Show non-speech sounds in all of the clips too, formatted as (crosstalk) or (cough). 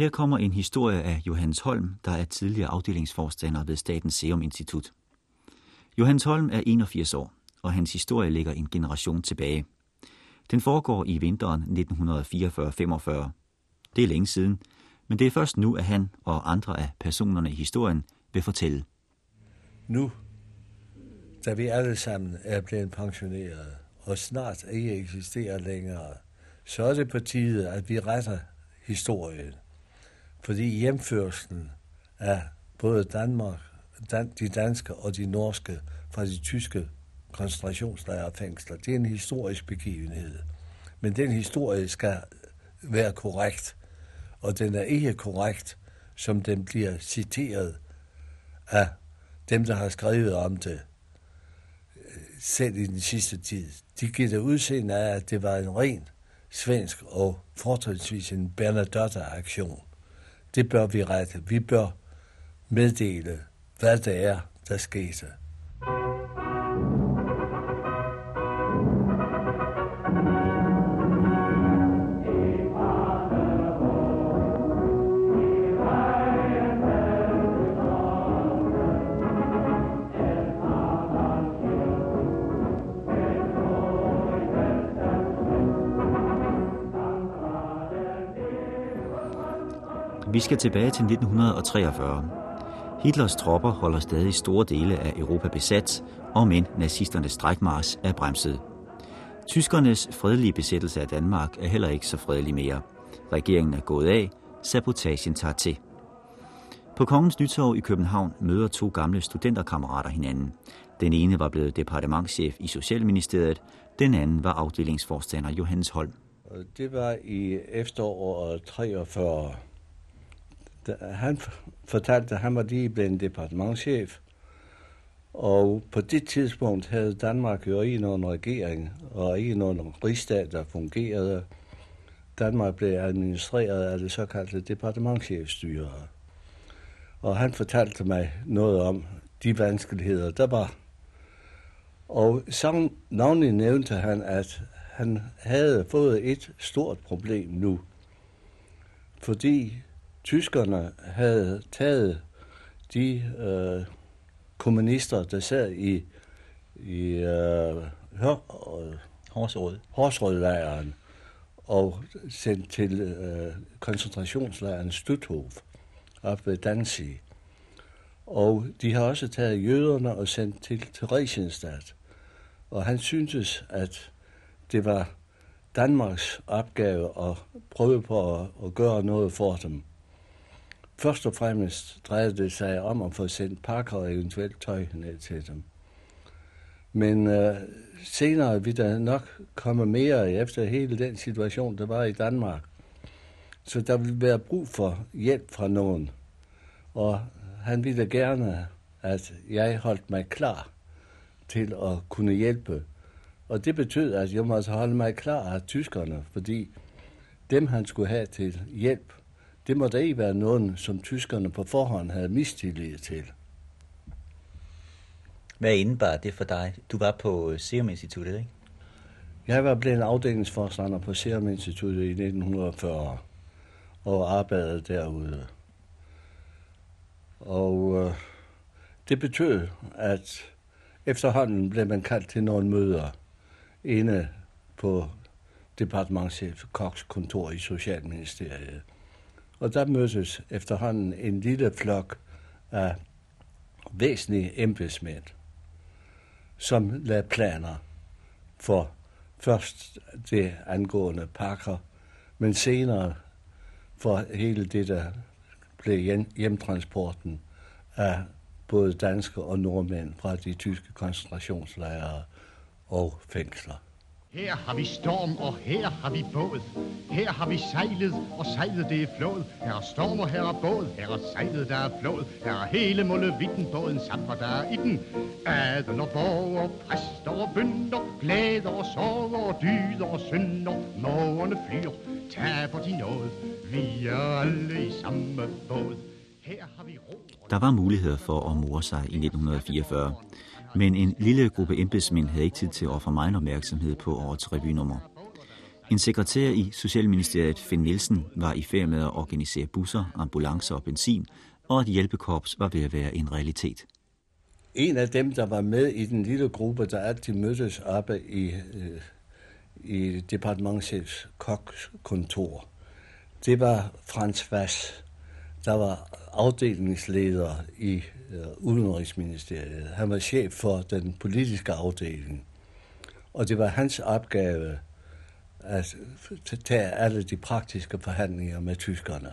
Her kommer en historie af Johannes Holm, der er tidligere afdelingsforstander ved Statens Serum Institut. Johannes Holm er 81 år, og hans historie ligger en generation tilbage. Den foregår i vinteren 1944-45. Det er længe siden, men det er først nu, at han og andre af personerne i historien vil fortælle. Nu, da vi alle sammen er blevet pensioneret, og snart ikke eksisterer længere, så er det på tide, at vi retter historien. Fordi hjemførelsen af både Danmark, dan, de danske og de norske fra de tyske koncentrationslejrfængsler, det er en historisk begivenhed. Men den historie skal være korrekt, og den er ikke korrekt, som den bliver citeret af dem, der har skrevet om det, øh, selv i den sidste tid. De giver det udseende af, at det var en ren svensk og fortrinsvis en Bernadotte-aktion. Det bør vi rette. Vi bør meddele, hvad det er, der skete. Vi skal tilbage til 1943. Hitlers tropper holder stadig store dele af Europa besat, og men nazisternes strækmars er bremset. Tyskernes fredelige besættelse af Danmark er heller ikke så fredelig mere. Regeringen er gået af, sabotagen tager til. På Kongens Nytorv i København møder to gamle studenterkammerater hinanden. Den ene var blevet departementschef i Socialministeriet, den anden var afdelingsforstander Johannes Holm. Det var i efteråret 43 han fortalte, at han var lige blevet departementchef, og på det tidspunkt havde Danmark jo ikke nogen regering, og ikke nogen rigsdag, der fungerede. Danmark blev administreret af det såkaldte departementchefstyre. Og han fortalte mig noget om de vanskeligheder, der var. Og som navnlig nævnte han, at han havde fået et stort problem nu. Fordi tyskerne havde taget de øh, kommunister, der sad i, i øh, Horsrød. Horsrød-lejren og sendt til øh, koncentrationslejren Stutthof op ved Danzig. Og de har også taget jøderne og sendt til Theresienstadt. Og han syntes, at det var Danmarks opgave at prøve på at, at gøre noget for dem. Først og fremmest drejede det sig om at få sendt pakker og eventuelt tøj ned til dem. Men øh, senere vil der nok komme mere efter hele den situation, der var i Danmark. Så der vil være brug for hjælp fra nogen. Og han ville gerne, at jeg holdt mig klar til at kunne hjælpe. Og det betød, at jeg måtte holde mig klar af tyskerne, fordi dem han skulle have til hjælp, det må da ikke være noget, som tyskerne på forhånd havde mistillid til. Hvad indebar det for dig? Du var på Serum Instituttet, ikke? Jeg var blevet afdelingsforstander på Serum Instituttet i 1940 og arbejdede derude. Og øh, det betød, at efterhånden blev man kaldt til nogle møder inde på departementchef Koks kontor i Socialministeriet. Og der mødtes efterhånden en lille flok af væsentlige embedsmænd, som lagde planer for først det angående pakker, men senere for hele det, der blev hjemtransporten af både danske og nordmænd fra de tyske koncentrationslejre og fængsler. Her har vi storm, og her har vi båd. Her har vi sejlet, og sejlet det er flod. Her er storm, og her er båd. Her er sejlet, der er flod. Her er hele Mollevitten, båden samt, hvor der er i den. Adel og borger, præster og bønder, glæder og sorger, og dyder og synder. Mågerne flyr, taber de noget. Vi er alle i samme båd. Her har vi ro. Der var muligheder for at more sig i 1944. Men en lille gruppe embedsmænd havde ikke tid til at ofre meget opmærksomhed på årets revynummer. En sekretær i Socialministeriet, Finn Nielsen, var i færd med at organisere busser, ambulancer og benzin, og at hjælpekorps var ved at være en realitet. En af dem, der var med i den lille gruppe, der altid mødtes oppe i, øh, i departementchefs kokkontor, det var Frans Vass, der var afdelingsleder i Øh, Udenrigsministeriet. Han var chef for den politiske afdeling. Og det var hans opgave at tage alle de praktiske forhandlinger med tyskerne.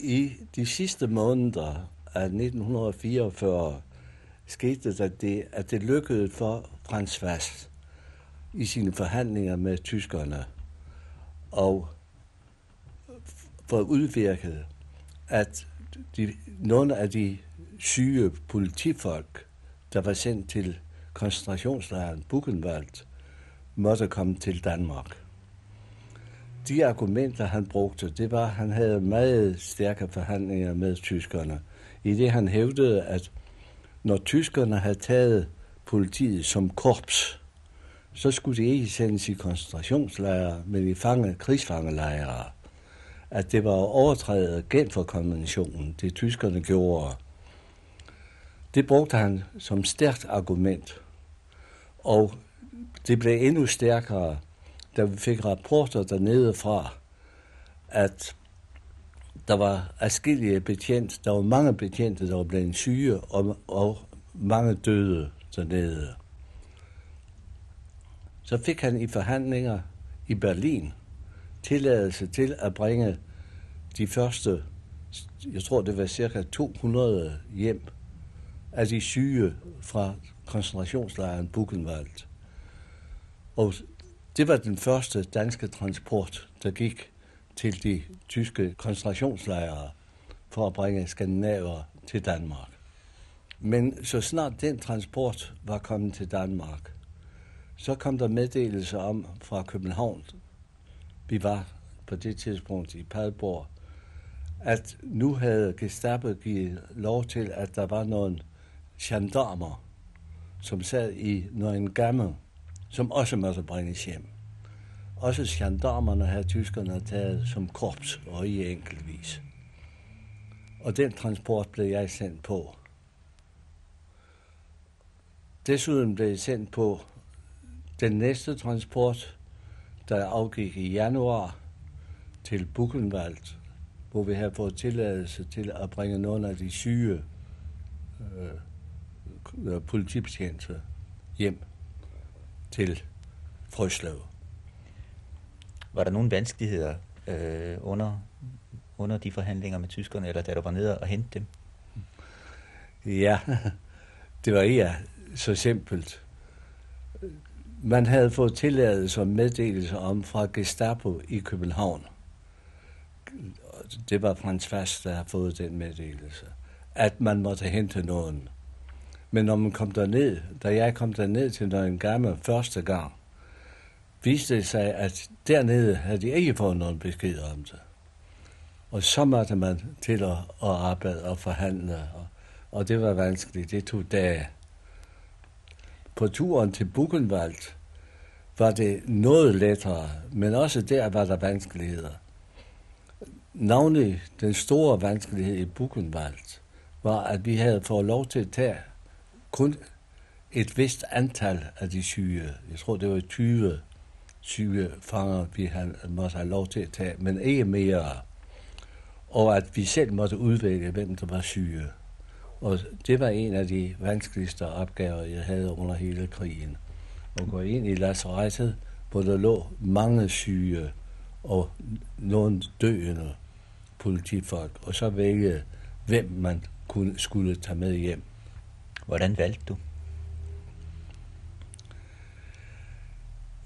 I de sidste måneder af 1944 skete der det, at det lykkedes for Frans Vast i sine forhandlinger med tyskerne og for udvirket, at de, nogle af de syge politifolk, der var sendt til koncentrationslejren Buchenwald, måtte komme til Danmark. De argumenter, han brugte, det var, at han havde meget stærke forhandlinger med tyskerne. I det han hævdede, at når tyskerne havde taget politiet som korps, så skulle de ikke sendes i koncentrationslejre, men i fange, krigsfangelejre. At det var overtrædet Genferkonventionen, det tyskerne gjorde. Det brugte han som stærkt argument. Og det blev endnu stærkere, da vi fik rapporter dernede fra, at der var afskillige betjente, der var mange betjente, der var blevet syge, og, og mange døde dernede. Så fik han i forhandlinger i Berlin tilladelse til at bringe de første, jeg tror det var cirka 200 hjem af de syge fra koncentrationslejren Buchenwald. Og det var den første danske transport, der gik til de tyske koncentrationslejre for at bringe skandinaver til Danmark. Men så snart den transport var kommet til Danmark, så kom der meddelelse om fra København, vi var på det tidspunkt i Padborg, at nu havde Gestapo givet lov til, at der var nogle gendarmer, som sad i noget gammel, som også måtte bringes hjem. Også gendarmerne havde tyskerne taget som korps og i enkeltvis. Og den transport blev jeg sendt på. Desuden blev jeg sendt på den næste transport, der afgik i januar til Buchenwald, hvor vi havde fået tilladelse til at bringe nogle af de syge øh, politibetjente hjem til Frøslev. Var der nogle vanskeligheder øh, under, under de forhandlinger med tyskerne, eller da du var nede og hente dem? Ja, (laughs) det var ikke så simpelt. Man havde fået tilladelse og meddelelse om fra Gestapo i København. Det var Frans Fast, der havde fået den meddelelse. At man måtte hente nogen. Men når man kom derned, da jeg kom derned til den gamle første gang, viste det sig, at dernede havde de ikke fået nogen besked om det. Og så måtte man til at, at arbejde og forhandle, og, og det var vanskeligt. Det tog dage. På turen til Buchenwald var det noget lettere, men også der var der vanskeligheder. Navnlig den store vanskelighed i Buchenwald var, at vi havde fået lov til at tage kun et vist antal af de syge. Jeg tror, det var 20 syge fanger, vi havde, måtte have lov til at tage, men ikke mere. Og at vi selv måtte udvælge, hvem der var syge. Og det var en af de vanskeligste opgaver, jeg havde under hele krigen. At gå ind i lazarettet, hvor der lå mange syge og nogle døende politifolk, og så vælge, hvem man kunne, skulle tage med hjem. Hvordan valgte du?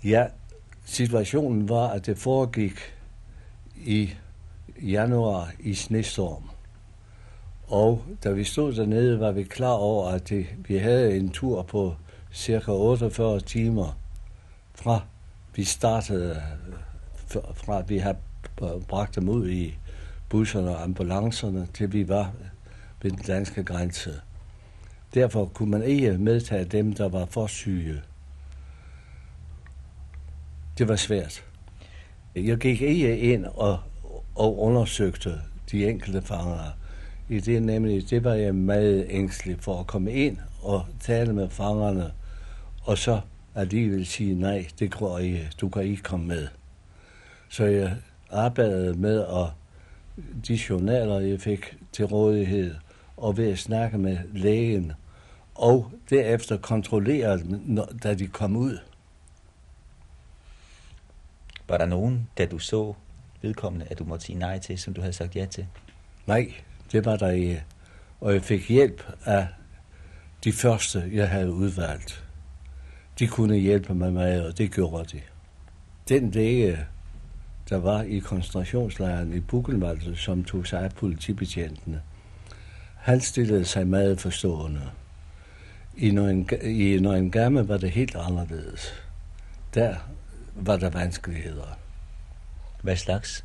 Ja, situationen var, at det foregik i januar i snestorm. Og da vi stod dernede, var vi klar over, at det, vi havde en tur på cirka 48 timer fra vi startede, fra vi havde bragt dem ud i busserne og ambulancerne, til vi var ved den danske grænse. Derfor kunne man ikke medtage dem, der var for syge. Det var svært. Jeg gik ikke ind og, og undersøgte de enkelte fanger. I det nemlig, det var jeg meget ængstelig for at komme ind og tale med fangerne, og så alligevel sige, nej, det går ikke, du kan ikke komme med. Så jeg arbejdede med at de journaler, jeg fik til rådighed, og ved at snakke med lægen, og derefter kontrollere dem, da de kom ud. Var der nogen, da du så vedkommende, at du måtte sige nej til, som du havde sagt ja til? Nej, det var der ikke. Og jeg fik hjælp af de første, jeg havde udvalgt. De kunne hjælpe mig med, og det gjorde de. Den læge, der var i koncentrationslejren i Buchenwald, som tog sig af politibetjentene, han stillede sig meget forstående. I Nøgen Gamme var det helt anderledes. Der var der vanskeligheder. Hvad slags?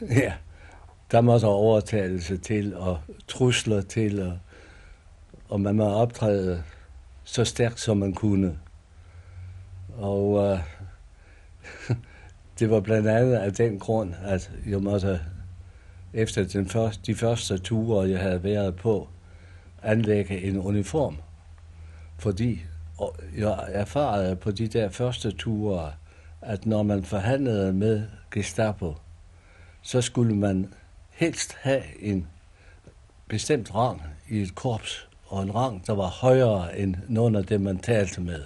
(laughs) Ja, der måtte der overtagelse til, og trusler til, og, og man må optræde så stærkt, som man kunne. Og øh, (laughs) det var blandt andet af den grund, at jeg måtte efter den første, de første ture, jeg havde været på, anlægge en uniform. Fordi jeg erfarede på de der første ture, at når man forhandlede med Gestapo, så skulle man helst have en bestemt rang i et korps, og en rang, der var højere end nogen af dem, man talte med.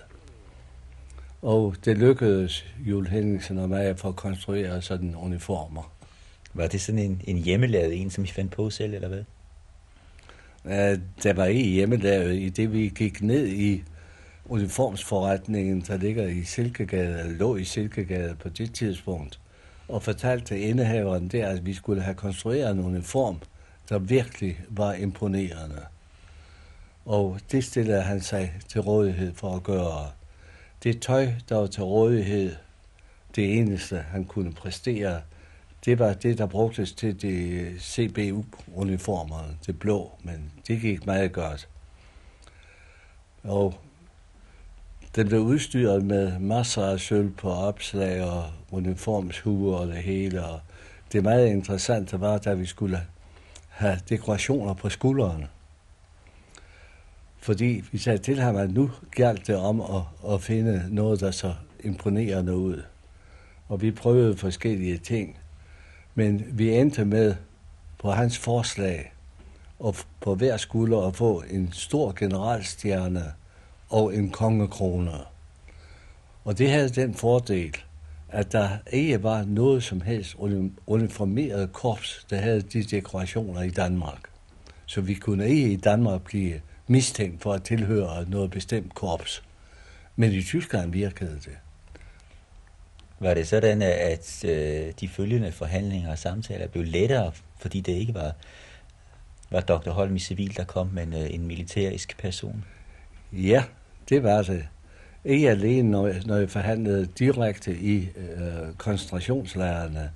Og det lykkedes Jule Henningsen og mig at få konstrueret sådan uniformer. Var det sådan en, en hjemmelavet en, som I fandt på selv, eller hvad? Ja, der var ikke hjemmelavet i det, vi gik ned i uniformsforretningen, der ligger i Silkegade, eller lå i Silkegade på det tidspunkt, og fortalte indehaveren der, at vi skulle have konstrueret en uniform, der virkelig var imponerende. Og det stillede han sig til rådighed for at gøre. Det tøj, der var til rådighed, det eneste, han kunne præstere, det var det, der brugtes til de øh, CBU-uniformerne, det blå, men det gik meget godt. Og den blev udstyret med masser af sølv på opslag og uniformshuer og det hele. Og det meget interessante var, da vi skulle have dekorationer på skuldrene. Fordi vi sagde til ham, at nu galt det om at, at finde noget, der så imponerende ud. Og vi prøvede forskellige ting. Men vi endte med på hans forslag og på hver skulder at få en stor generalstjerne og en kongekrone. Og det havde den fordel, at der ikke var noget som helst uniformeret korps, der havde de dekorationer i Danmark. Så vi kunne ikke i Danmark blive mistænkt for at tilhøre noget bestemt korps. Men i Tyskland virkede det. Var det sådan, at øh, de følgende forhandlinger og samtaler blev lettere, fordi det ikke var, var Dr. Holm i civil, der kom, men øh, en militærisk person? Ja, det var det. Ikke alene, når jeg, når jeg forhandlede direkte i øh, koncentrationslejrene,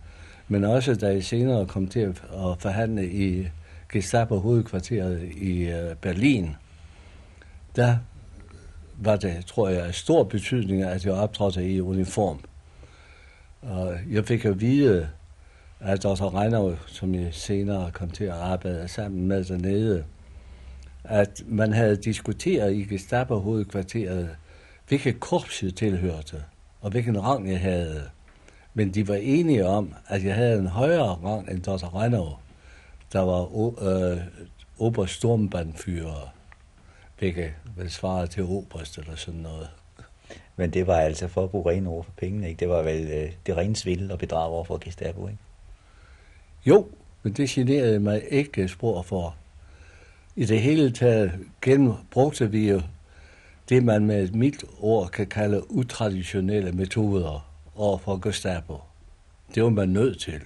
men også da jeg senere kom til at, at forhandle i Gestapo-hovedkvarteret i øh, Berlin. Der var det, tror jeg, af stor betydning, at jeg optrådte i uniform. Og jeg fik at vide, at Dr. Reiner, som jeg senere kom til at arbejde sammen med dernede, at man havde diskuteret i Gestapo-hovedkvarteret, hvilket korps jeg tilhørte, og hvilken rang jeg havde. Men de var enige om, at jeg havde en højere rang end Dr. Reiner der var øh, Obersturmbandführer, hvilket vel svarede til oberst eller sådan noget. Men det var altså for at bruge rene ord for pengene, ikke? Det var vel øh, det rene svindel og bedrag over for Gestapo, ikke? Jo, men det generede mig ikke spor for. I det hele taget genbrugte vi jo det, man med et mildt ord kan kalde utraditionelle metoder over for Gestapo. Det var man nødt til.